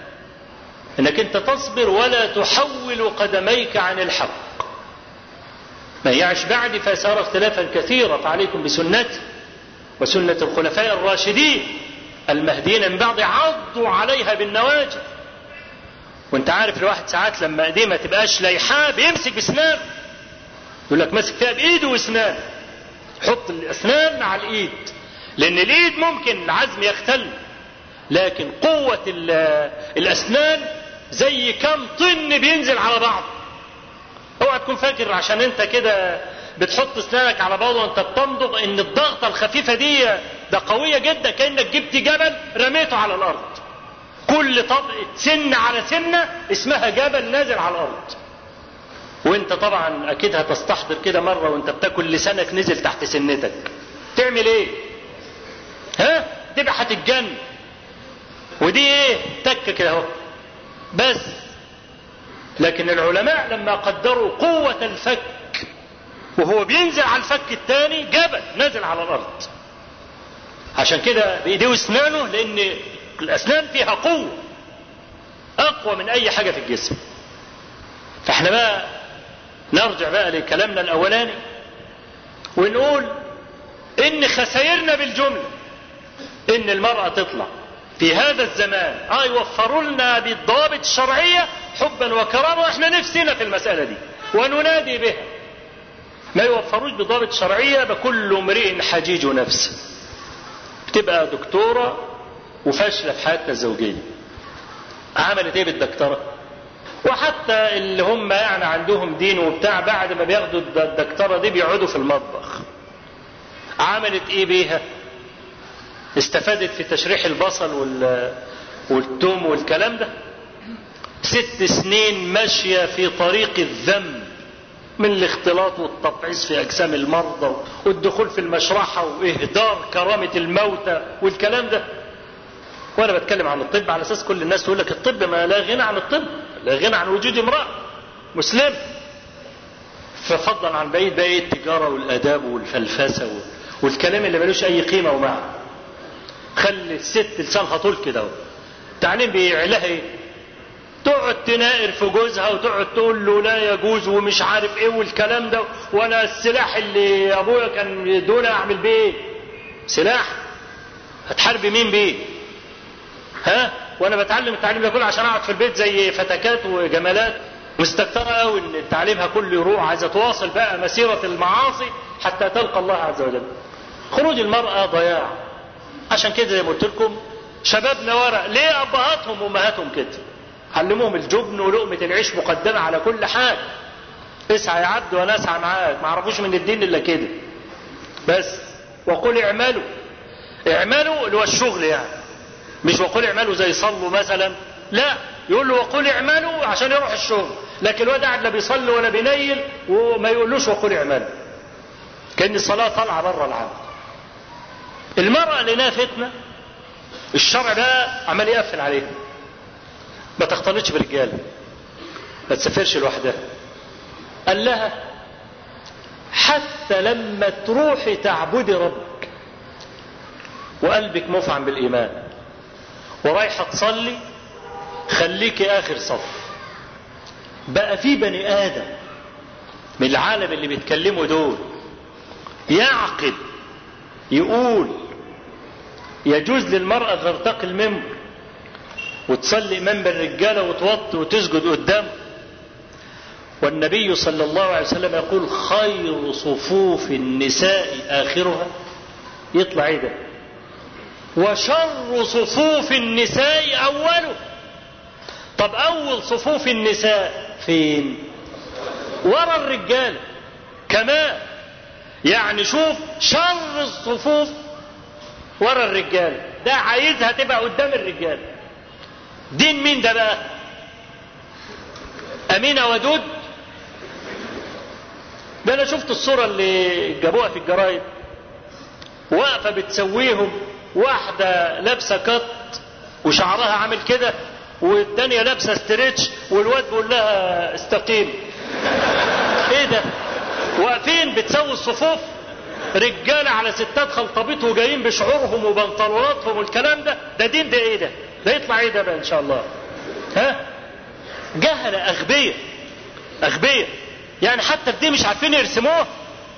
إنك أنت تصبر ولا تحول قدميك عن الحق. من يعش بعدي فسيرى اختلافا كثيرا فعليكم بسنتي وسنة الخلفاء الراشدين المهديين من بعد عضوا عليها بالنواجذ. وانت عارف الواحد ساعات لما ايديه ما تبقاش لايحاه بيمسك باسنانه يقول لك ماسك فيها بإيده واسنانه حط الأسنان مع الإيد. لأن الإيد ممكن العزم يختل. لكن قوة الأسنان زي كم طن بينزل على بعض. اوعى تكون فاكر عشان انت كده بتحط اسنانك على بعض وانت بتمضغ ان الضغطة الخفيفة دي ده قوية جدا كأنك جبت جبل رميته على الأرض. كل طبقة سن على سنة اسمها جبل نازل على الأرض. وانت طبعا أكيد هتستحضر كده مرة وانت بتاكل لسانك نزل تحت سنتك. تعمل إيه؟ ها؟ تبقى هتتجن ودي إيه؟ تكه كده أهو. بس. لكن العلماء لما قدروا قوة الفك وهو بينزل على الفك الثاني جبل نازل على الأرض. عشان كده بايديه واسنانه لأن الأسنان فيها قوة أقوى من أي حاجة في الجسم. فإحنا بقى نرجع بقى لكلامنا الأولاني ونقول إن خسائرنا بالجملة إن المرأة تطلع. في هذا الزمان آه يوفروا لنا بالضوابط الشرعية حبا وكرامة وإحنا نفسنا في المسألة دي وننادي بها. ما يوفروش بضوابط شرعية بكل امرئ حجيج نفسه. بتبقى دكتورة وفاشلة في حياتها الزوجية. عملت إيه بالدكتورة؟ وحتى اللي هم يعني عندهم دين وبتاع بعد ما بياخدوا الدكتورة دي بيقعدوا في المطبخ. عملت إيه بيها؟ استفادت في تشريح البصل وال والثوم والكلام ده. ست سنين ماشية في طريق الذنب من الاختلاط والتبعيث في أجسام المرضى والدخول في المشرحة وإهدار كرامة الموتى والكلام ده. وأنا بتكلم عن الطب على أساس كل الناس تقول لك الطب ما لا غنى عن الطب لا غنى عن وجود امرأة مسلم. ففضلا عن بعيد بقى إيه؟ التجارة والآداب والفلفسة والكلام اللي ملوش أي قيمة ومعنى. خلي الست لسانها طول كده التعليم بيعلها إيه؟ تقعد تناقر في جوزها وتقعد تقول له لا يجوز ومش عارف إيه والكلام ده وأنا السلاح اللي أبويا كان يدونا أعمل بيه إيه؟ سلاح. هتحارب مين بيه؟ ها؟ وأنا بتعلم التعليم ده كله عشان أقعد في البيت زي فتكات وجمالات مستكترة قوي إن تعليمها كله يروح عايزة تواصل بقى مسيرة المعاصي حتى تلقى الله عز وجل. خروج المرأة ضياع. عشان كده زي ما قلت لكم شبابنا ورق. ليه أبهاتهم وأمهاتهم كده؟ علموهم الجبن ولقمة العيش مقدمة على كل حال. اسعى يا عبد وأنا اسعى معاك. ما عرفوش من الدين إلا كده. بس. وقل اعملوا. اعملوا اللي هو الشغل يعني. مش وقل اعملوا زي صلوا مثلا. لا يقول له وقل اعملوا عشان يروح الشغل. لكن الواد قاعد لا بيصلي ولا بينيل وما يقولوش وقل اعملوا. كأن الصلاة طالعة بره العمل المرأة اللي لها فتنة الشرع ده عمال يقفل عليها. ما تختلطش برجالة ما تسافرش لوحدها. قال لها حتى لما تروحي تعبدي ربك وقلبك مفعم بالإيمان. ورايحة تصلي خليكي آخر صف. بقى في بني آدم من العالم اللي بيتكلموا دول يعقد يقول يجوز للمرأة ترتقي المنبر وتصلي امام بالرجاله وتوطي وتسجد قدامه والنبي صلى الله عليه وسلم يقول خير صفوف النساء آخرها. يطلع إيه ده؟ وشر صفوف النساء اوله طب أول صفوف النساء فين؟ ورا الرجال. كمان يعني شوف شر الصفوف ورا الرجال. ده عايزها تبقى قدام الرجال. دين مين ده بقى؟ أمينة ودود. ده أنا شفت الصورة اللي جابوها في الجرايد واقفة بتسويهم. واحدة لابسة كت وشعرها عامل كده والتانية لابسة استريتش والواد بيقول لها استقيم. إيه ده؟ واقفين بتسوي الصفوف رجالة على ستات خلطبيط وجايين بشعورهم وبنطلوناتهم والكلام ده. ده دين ده إيه ده؟ ده يطلع إيه ده بقى إن شاء الله؟ ها؟ جهلة اغبياء اغبياء يعني حتى في دي مش عارفين يرسموها.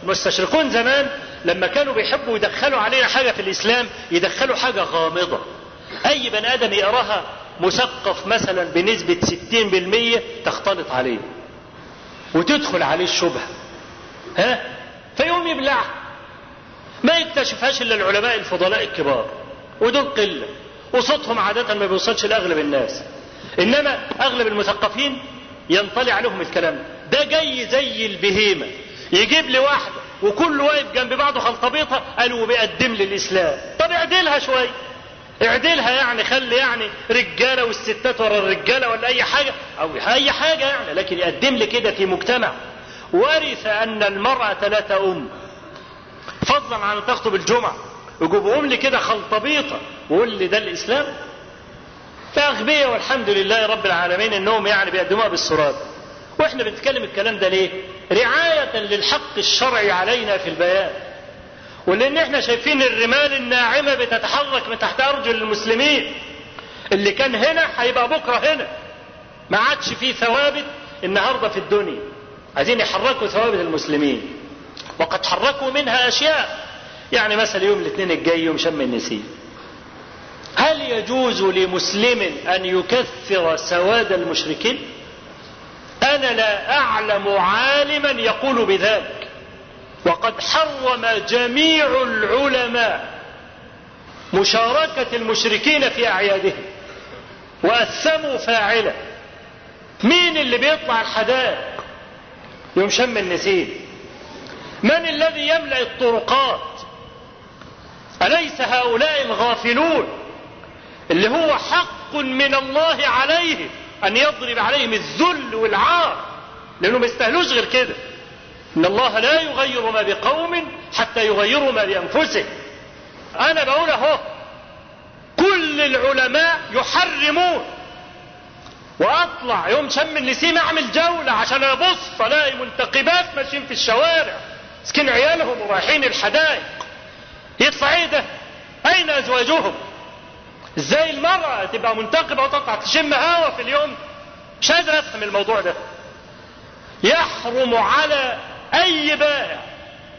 المستشرقون زمان لما كانوا بيحبوا يدخلوا علينا حاجة في الإسلام يدخلوا حاجة غامضة. أي بني آدم يقراها مثقف مثلا بنسبة 60% تختلط عليه. وتدخل عليه الشبهة. ها؟ فيقوم يبلعها. ما يكتشفهاش إلا العلماء الفضلاء الكبار. ودول قلة. وصوتهم عادة ما بيوصلش لأغلب الناس. إنما أغلب المثقفين ينطلي عليهم الكلام. ده جاي زي البهيمة. يجيب لي واحدة وكل واقف جنب بعضه خلطبيطة قالوا بيقدم لي الإسلام. طب اعدلها شوية. اعدلها يعني خلي يعني رجالة والستات ورا الرجالة ولا أي حاجة أو أي حاجة يعني لكن يقدم لي كده في مجتمع. ورث أن المرأة لا تؤم فضلا عن أن تخطب الجمعة. يجيبهم لي كده خلطبيطة ويقول لي ده الإسلام. فأغبياء والحمد لله رب العالمين إنهم يعني بيقدموها بالصورات وإحنا بنتكلم الكلام ده ليه؟ رعاية للحق الشرعي علينا في البيان. ولأن إحنا شايفين الرمال الناعمة بتتحرك من تحت أرجل المسلمين. اللي كان هنا هيبقى بكرة هنا. ما عادش فيه ثوابت النهاردة في الدنيا. عايزين يحركوا ثوابت المسلمين. وقد حركوا منها أشياء. يعني مثلا يوم الاثنين الجاي يوم شم النسيم. هل يجوز لمسلم أن يكثر سواد المشركين؟ أنا لا أعلم عالما يقول بذلك. وقد حرم جميع العلماء مشاركة المشركين في أعيادهم وأثموا فاعلة. مين اللي بيطلع الحدائق؟ يوم شم النسيم. من الذي يملأ الطرقات؟ أليس هؤلاء الغافلون؟ اللي هو حق من الله عليهم. أن يضرب عليهم الذل والعار لأنه ما يستاهلوش غير كده إن الله لا يغير ما بقوم حتى يغيروا ما بأنفسهم أنا بقول أهو كل العلماء يحرمون وأطلع يوم شم النسيم أعمل جولة عشان أبص ألاقي منتقبات ماشيين في الشوارع مسكين عيالهم ورايحين الحدائق يطلع إيه ده؟ أين أزواجهم؟ إزاي المرأة تبقى منتقبة وتطلع تشم هوا في اليوم؟ مش قادر أفهم الموضوع ده. يحرم على أي بائع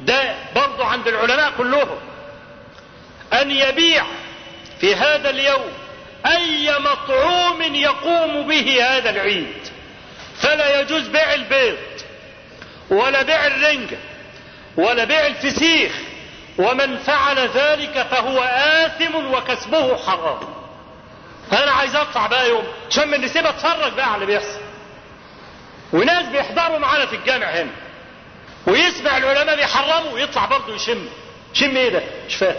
ده برضه عند العلماء كلهم أن يبيع في هذا اليوم أي مطعوم يقوم به هذا العيد. فلا يجوز بيع البيض ولا بيع الرنجة ولا بيع الفسيخ ومن فعل ذلك فهو آثم وكسبه حرام. أنا عايز أطلع بقى يوم شم النسيب أتفرج بقى على اللي بيحصل. وناس بيحضروا معانا في الجامع هنا. ويسمع العلماء بيحرموا ويطلع برضه يشم. شم إيه ده؟ مش فاهم.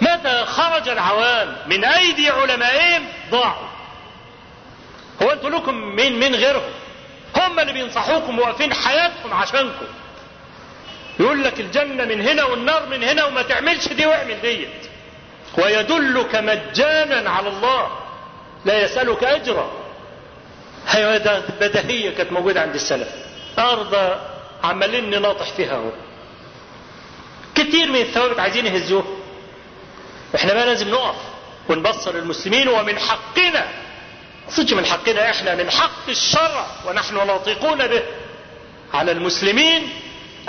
متى خرج العوام من أيدي علمائهم؟ ضاعوا. هو أنتوا لكم مين من غيرهم؟ هم اللي بينصحوكم واقفين حياتهم عشانكم. يقول لك الجنة من هنا والنار من هنا وما تعملش دي واعمل ديت. ويدلك مجانا على الله. لا يسألك أجرا. هي بدهية كانت موجودة عند السلف. أرض عمالين نناطح فيها اهو كتير من الثوابت عايزين يهزوه. إحنا بقى لازم نقف ونبصر المسلمين ومن حقنا. صدق من حقنا إحنا من حق الشرع ونحن ناطقون به على المسلمين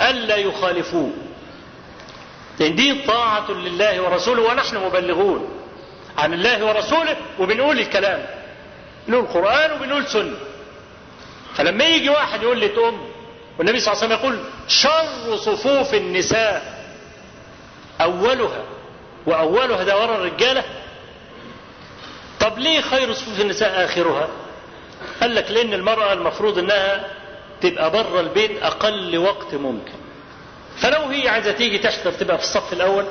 ألا يخالفوه. لأن دي طاعة لله ورسوله ونحن مبلغون عن الله ورسوله وبنقول الكلام. بنقول القرآن وبنقول سنة. فلما يجي واحد يقول لي تقوم والنبي صلى الله عليه وسلم يقول شر صفوف النساء. أولها وأولها ده ورا الرجالة. طب ليه خير صفوف النساء آخرها؟ قال لك لأن المرأة المفروض إنها تبقى بره البيت أقل وقت ممكن. فلو هي عايزة تيجي تحضر تبقى في الصف الأول.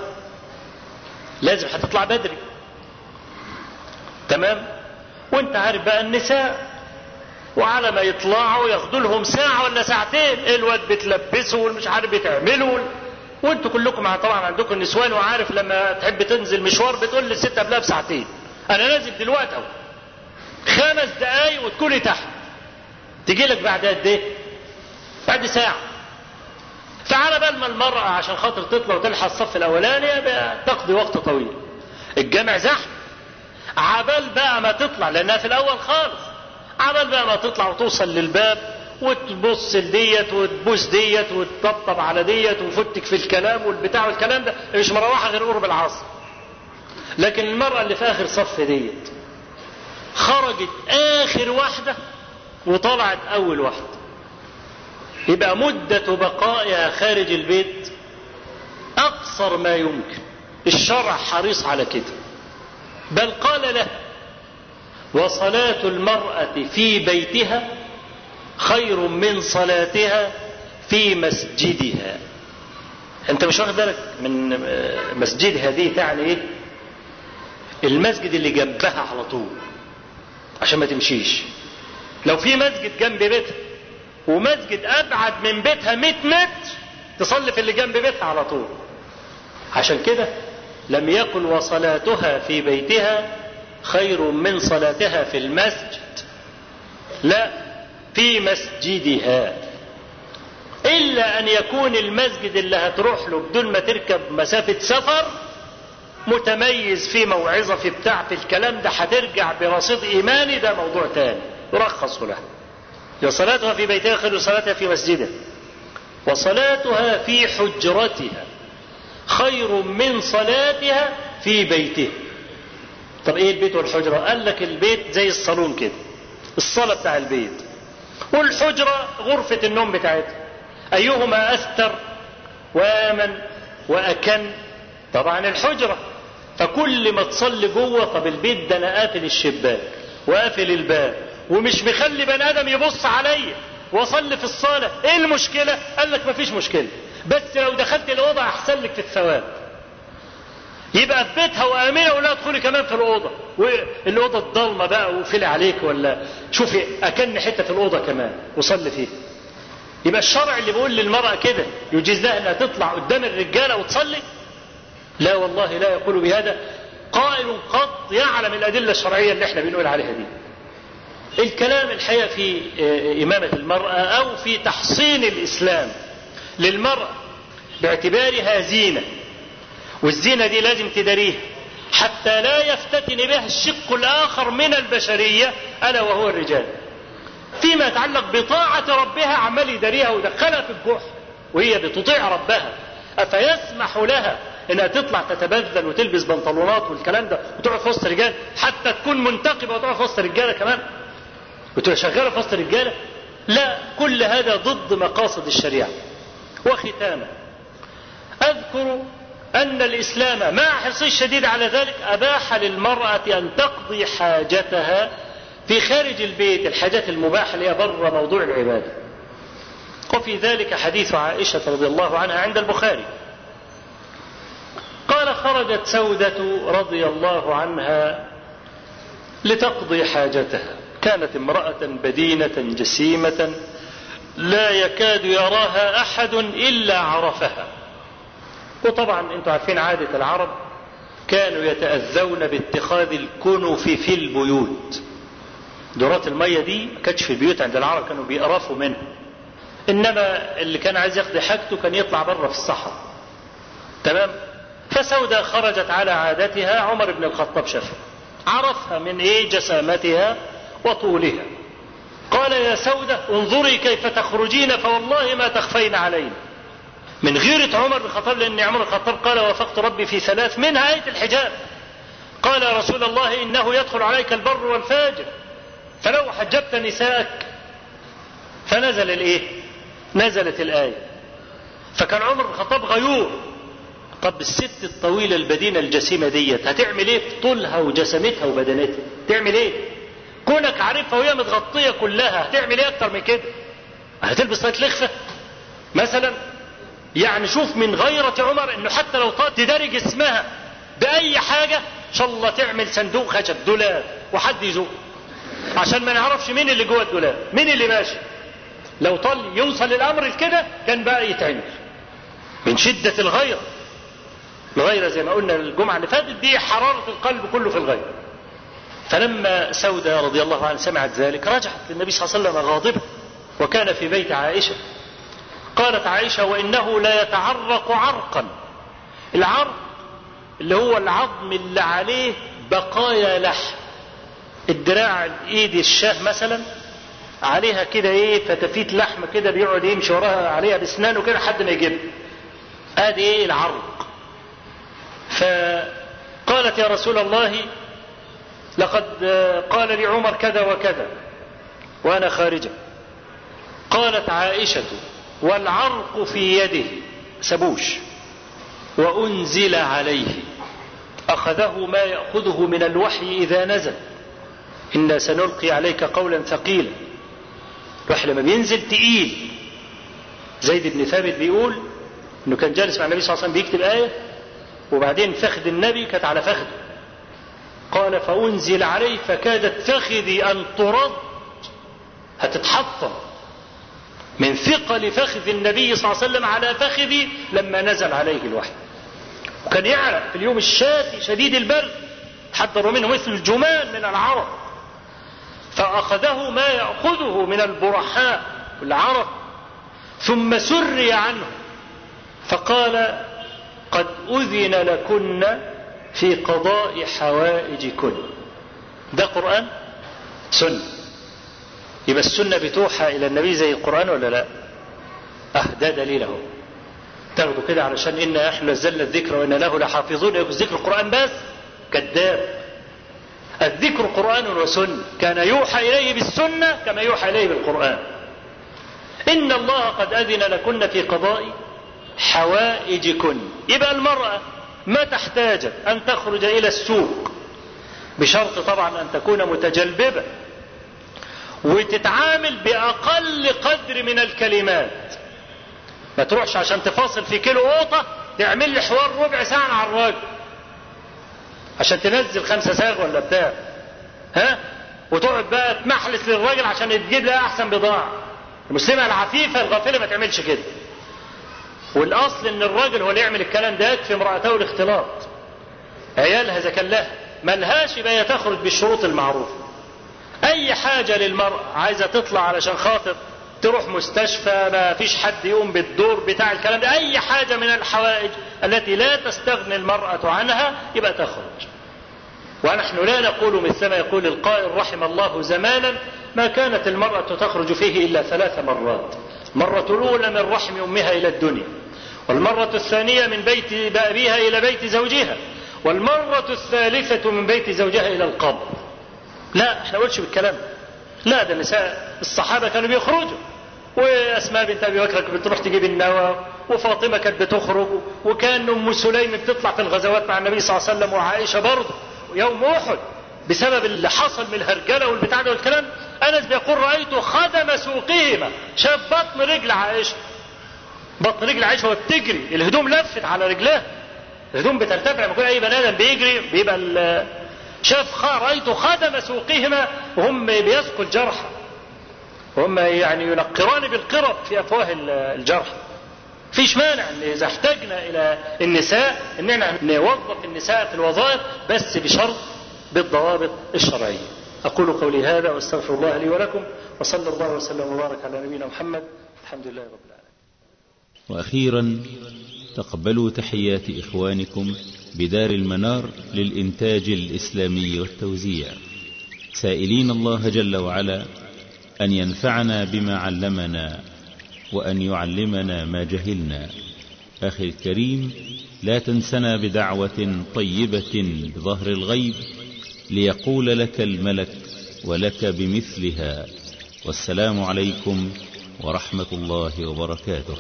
لازم هتطلع بدري. تمام؟ وانت عارف بقى النساء وعلى ما يطلعوا ياخدوا لهم ساعة ولا ساعتين الواد بتلبسه والمش عارف بتعمله. وانتوا كلكم طبعا عندكم نسوان وعارف لما تحب تنزل مشوار بتقول للست قبلها بساعتين. أنا نازل دلوقتي أهو. خمس دقايق وتكوني تحت. تجي لك بعد قد إيه؟ بعد ساعة. فعلى بال ما المرأة عشان خاطر تطلع وتلحق الصف الأولاني تقضي وقت طويل. الجامع زحمة. عبال بقى ما تطلع لأنها في الأول خالص. عبال بقى ما تطلع وتوصل للباب وتبص لديت وتبوس ديت وتطبطب على ديت وفتك في الكلام والبتاع والكلام ده مش مروحة غير قرب العصر. لكن المرأة اللي في آخر صف ديت خرجت آخر واحدة وطلعت أول واحدة. يبقى مدة بقائها خارج البيت أقصر ما يمكن. الشرع حريص على كده. بل قال له وصلاة المرأة في بيتها خير من صلاتها في مسجدها. أنت مش واخد بالك من مسجدها دي تعني إيه؟ المسجد اللي جنبها على طول عشان ما تمشيش. لو في مسجد جنب بيتها ومسجد أبعد من بيتها 100 متر تصلي في اللي جنب بيتها على طول. عشان كده لم يقل وصلاتها في بيتها خير من صلاتها في المسجد. لا في مسجدها. إلا أن يكون المسجد اللي هتروح له بدون ما تركب مسافة سفر متميز في موعظة في بتاع في الكلام ده هترجع برصيد إيماني ده موضوع تاني. يرخص لها. وصلاتها في بيتها خير صلاتها في مسجدها. وصلاتها في حجرتها خير من صلاتها في بيتها. طب إيه البيت والحجرة؟ قال لك البيت زي الصالون كده. الصالة بتاع البيت. والحجرة غرفة النوم بتاعتها. أيهما أستر وآمن وأكن؟ طبعا الحجرة. فكل ما تصلي جوه طب البيت ده أنا قافل الشباك وقافل الباب. ومش مخلي بني آدم يبص عليا وأصلي في الصالة. إيه المشكلة؟ قال لك مفيش مشكلة. بس لو دخلت الأوضة أحسن لك في الثواب. يبقى في بيتها وآمنة ولا تدخلي كمان في الأوضة؟ والأوضة الضلمة بقى وفلي عليك ولا؟ شوفي أكن حتة في الأوضة كمان وصلي فيها. يبقى الشرع اللي بيقول للمرأة كده يجيز لها إنها تطلع قدام الرجالة وتصلي؟ لا والله لا يقول بهذا. قائل قط يعلم الأدلة الشرعية اللي إحنا بنقول عليها دي. الكلام الحقيقة في إمامة المرأة أو في تحصين الإسلام للمرأة باعتبارها زينة. والزينة دي لازم تداريها حتى لا يفتتن بها الشق الآخر من البشرية ألا وهو الرجال. فيما يتعلق بطاعة ربها عمال يداريها ويدخلها في الجحر وهي بتطيع ربها أفيسمح لها إنها تطلع تتبذل وتلبس بنطلونات والكلام ده وتقعد في وسط رجال حتى تكون منتقبة وتقعد في وسط رجاله كمان؟ وتبقى شغاله في وسط رجاله لا كل هذا ضد مقاصد الشريعة وختاما أذكر أن الإسلام مع حرصه الشديد على ذلك أباح للمرأة أن تقضي حاجتها في خارج البيت الحاجات المباحة اللي هي بره موضوع العبادة. وفي ذلك حديث عائشة رضي الله عنها عند البخاري. قال خرجت سودة رضي الله عنها لتقضي حاجتها. كانت امرأة بدينة جسيمة لا يكاد يراها أحد إلا عرفها. وطبعا أنتم عارفين عادة العرب كانوا يتأذون باتخاذ الكنف في البيوت. دورات المية دي كانتش في البيوت عند العرب كانوا بيقرفوا منها. إنما اللي كان عايز يقضي حاجته كان يطلع بره في الصحراء. تمام؟ فسودة خرجت على عادتها عمر بن الخطاب شافها. عرفها من إيه جسامتها؟ وطولها. قال يا سودة انظري كيف تخرجين فوالله ما تخفين علينا. من غيرة عمر بن الخطاب لأن عمر الخطاب قال وافقت ربي في ثلاث منها آية الحجاب. قال يا رسول الله إنه يدخل عليك البر والفاجر فلو حجبت نساءك فنزل الإيه؟ نزلت الآية. فكان عمر بن الخطاب غيور. طب الست الطويلة البدينة الجسيمة ديت هتعمل إيه؟ في طولها وجسمتها وبدنتها تعمل إيه؟ كونك عارفها وهي متغطية كلها هتعمل إيه أكتر من كده؟ هتلبس طاقية لخفه مثلا يعني شوف من غيرة عمر إنه حتى لو طاقة تداري جسمها بأي حاجة إن شاء الله تعمل صندوق خشب دولاب وحد يزوق. عشان ما نعرفش مين اللي جوه الدولاب مين اللي ماشي. لو طال يوصل الأمر لكده كان بقى يتعمل. من شدة الغيرة الغيرة زي ما قلنا الجمعة اللي فاتت دي حرارة القلب كله في الغيرة فلما سودة رضي الله عنها سمعت ذلك رجعت للنبي صلى الله عليه وسلم غاضبة وكان في بيت عائشة. قالت عائشة وإنه لا يتعرق عرقا. العرق اللي هو العظم اللي عليه بقايا لحم. الدراع الإيد الشاة مثلا عليها كده إيه فتفيت لحم كده بيقعد يمشي وراها عليها باسنانه كده لحد ما يجيبها آدي إيه العرق. فقالت يا رسول الله لقد قال لي عمر كذا وكذا. وأنا خارجة. قالت عائشة والعرق في يده. سبوش. وأنزل عليه. أخذه ما يأخذه من الوحي إذا نزل. إنا سنلقي عليك قولا ثقيلا. الوحي لما بينزل تقيل. زيد بن ثابت بيقول إنه كان جالس مع النبي صلى الله عليه وسلم بيكتب آية وبعدين فخذ النبي كانت على فخذه. قال فأنزل عليه فكادت فخذي أن ترد. هتتحطم. من ثقل فخذ النبي صلى الله عليه وسلم على فخذي لما نزل عليه الوحي. وكان يعرق في اليوم الشاتي شديد البرد. حذروا منه مثل الجمان من العرق فأخذه ما يأخذه من البرحاء والعرق ثم سري عنه. فقال قد أذن لكن في قضاء حوائجكن. ده قرآن؟ سنة. يبقى السنة بتوحى إلى النبي زي القرآن ولا لا؟ أه ده دليله تاخدوا كده علشان إنا إحنا نزلنا الذكر وإنا له لحافظون. الذكر القرآن بس؟ كذاب. الذكر قرآن وسنة. كان يوحى إليه بالسنة كما يوحى إليه بالقرآن. إن الله قد أذن لكن في قضاء حوائجكن. يبقى المرأة ما تحتاج أن تخرج إلى السوق؟ بشرط طبعا أن تكون متجلببة وتتعامل بأقل قدر من الكلمات. ما تروحش عشان تفاصل في كيلو قوطة تعمل لي حوار ربع ساعة على الراجل عشان تنزل خمسة ساغ ولا بتاع. ها؟ وتقعد بقى تمحلس للراجل عشان تجيب لها أحسن بضاعة. المسلمة العفيفة الغافلة ما تعملش كده. والأصل إن الراجل هو اللي يعمل الكلام ده يكفي امرأته الاختلاط عيالها إذا كان لها ملهاش يبقى تخرج بالشروط المعروفة. أي حاجة للمرأة عايزة تطلع علشان خاطر تروح مستشفى ما فيش حد يقوم بالدور بتاع الكلام ده. أي حاجة من الحوائج التي لا تستغني المرأة عنها يبقى تخرج. ونحن لا نقول مثل ما يقول القائل رحم الله زمانا ما كانت المرأة تخرج فيه إلا ثلاث مرات. مرة الأولى من رحم أمها إلى الدنيا. والمرة الثانية من بيت أبيها إلى بيت زوجها والمرة الثالثة من بيت زوجها إلى القبر. لا إحنا نقولش بالكلام. لا ده النساء الصحابة كانوا بيخرجوا. وأسماء بنت أبي بكر كانت بتروح تجيب النوى وفاطمة كانت بتخرج وكان أم سليم بتطلع في الغزوات مع النبي صلى الله عليه وسلم وعائشة برضه. يوم أحد بسبب اللي حصل من الهرجلة والبتاع ده والكلام أنس بيقول رأيت خدم سوقهما شاف بطن رجل عائشة. بطن رجل عائشه وهي بتجري. الهدوم لفت على رجلها الهدوم بترتفع لما أي بني آدم بيجري بيبقى شاف رايت خدم سوقهما وهم بيسقوا الجرحى هم يعني ينقران بالقرب في أفواه الجرح. فيش مانع إن إذا احتجنا إلى النساء ان إحنا نوظف النساء في الوظائف بس بشرط بالضوابط الشرعية. أقول قولي هذا وأستغفر الله لي ولكم وصلى الله وسلم وبارك على نبينا محمد. الحمد لله رب العالمين. وأخيرا تقبلوا تحيات إخوانكم بدار المنار للإنتاج الإسلامي والتوزيع. سائلين الله جل وعلا أن ينفعنا بما علمنا وأن يعلمنا ما جهلنا. أخي الكريم لا تنسنا بدعوة طيبة بظهر الغيب ليقول لك الملك ولك بمثلها. والسلام عليكم ورحمة الله وبركاته.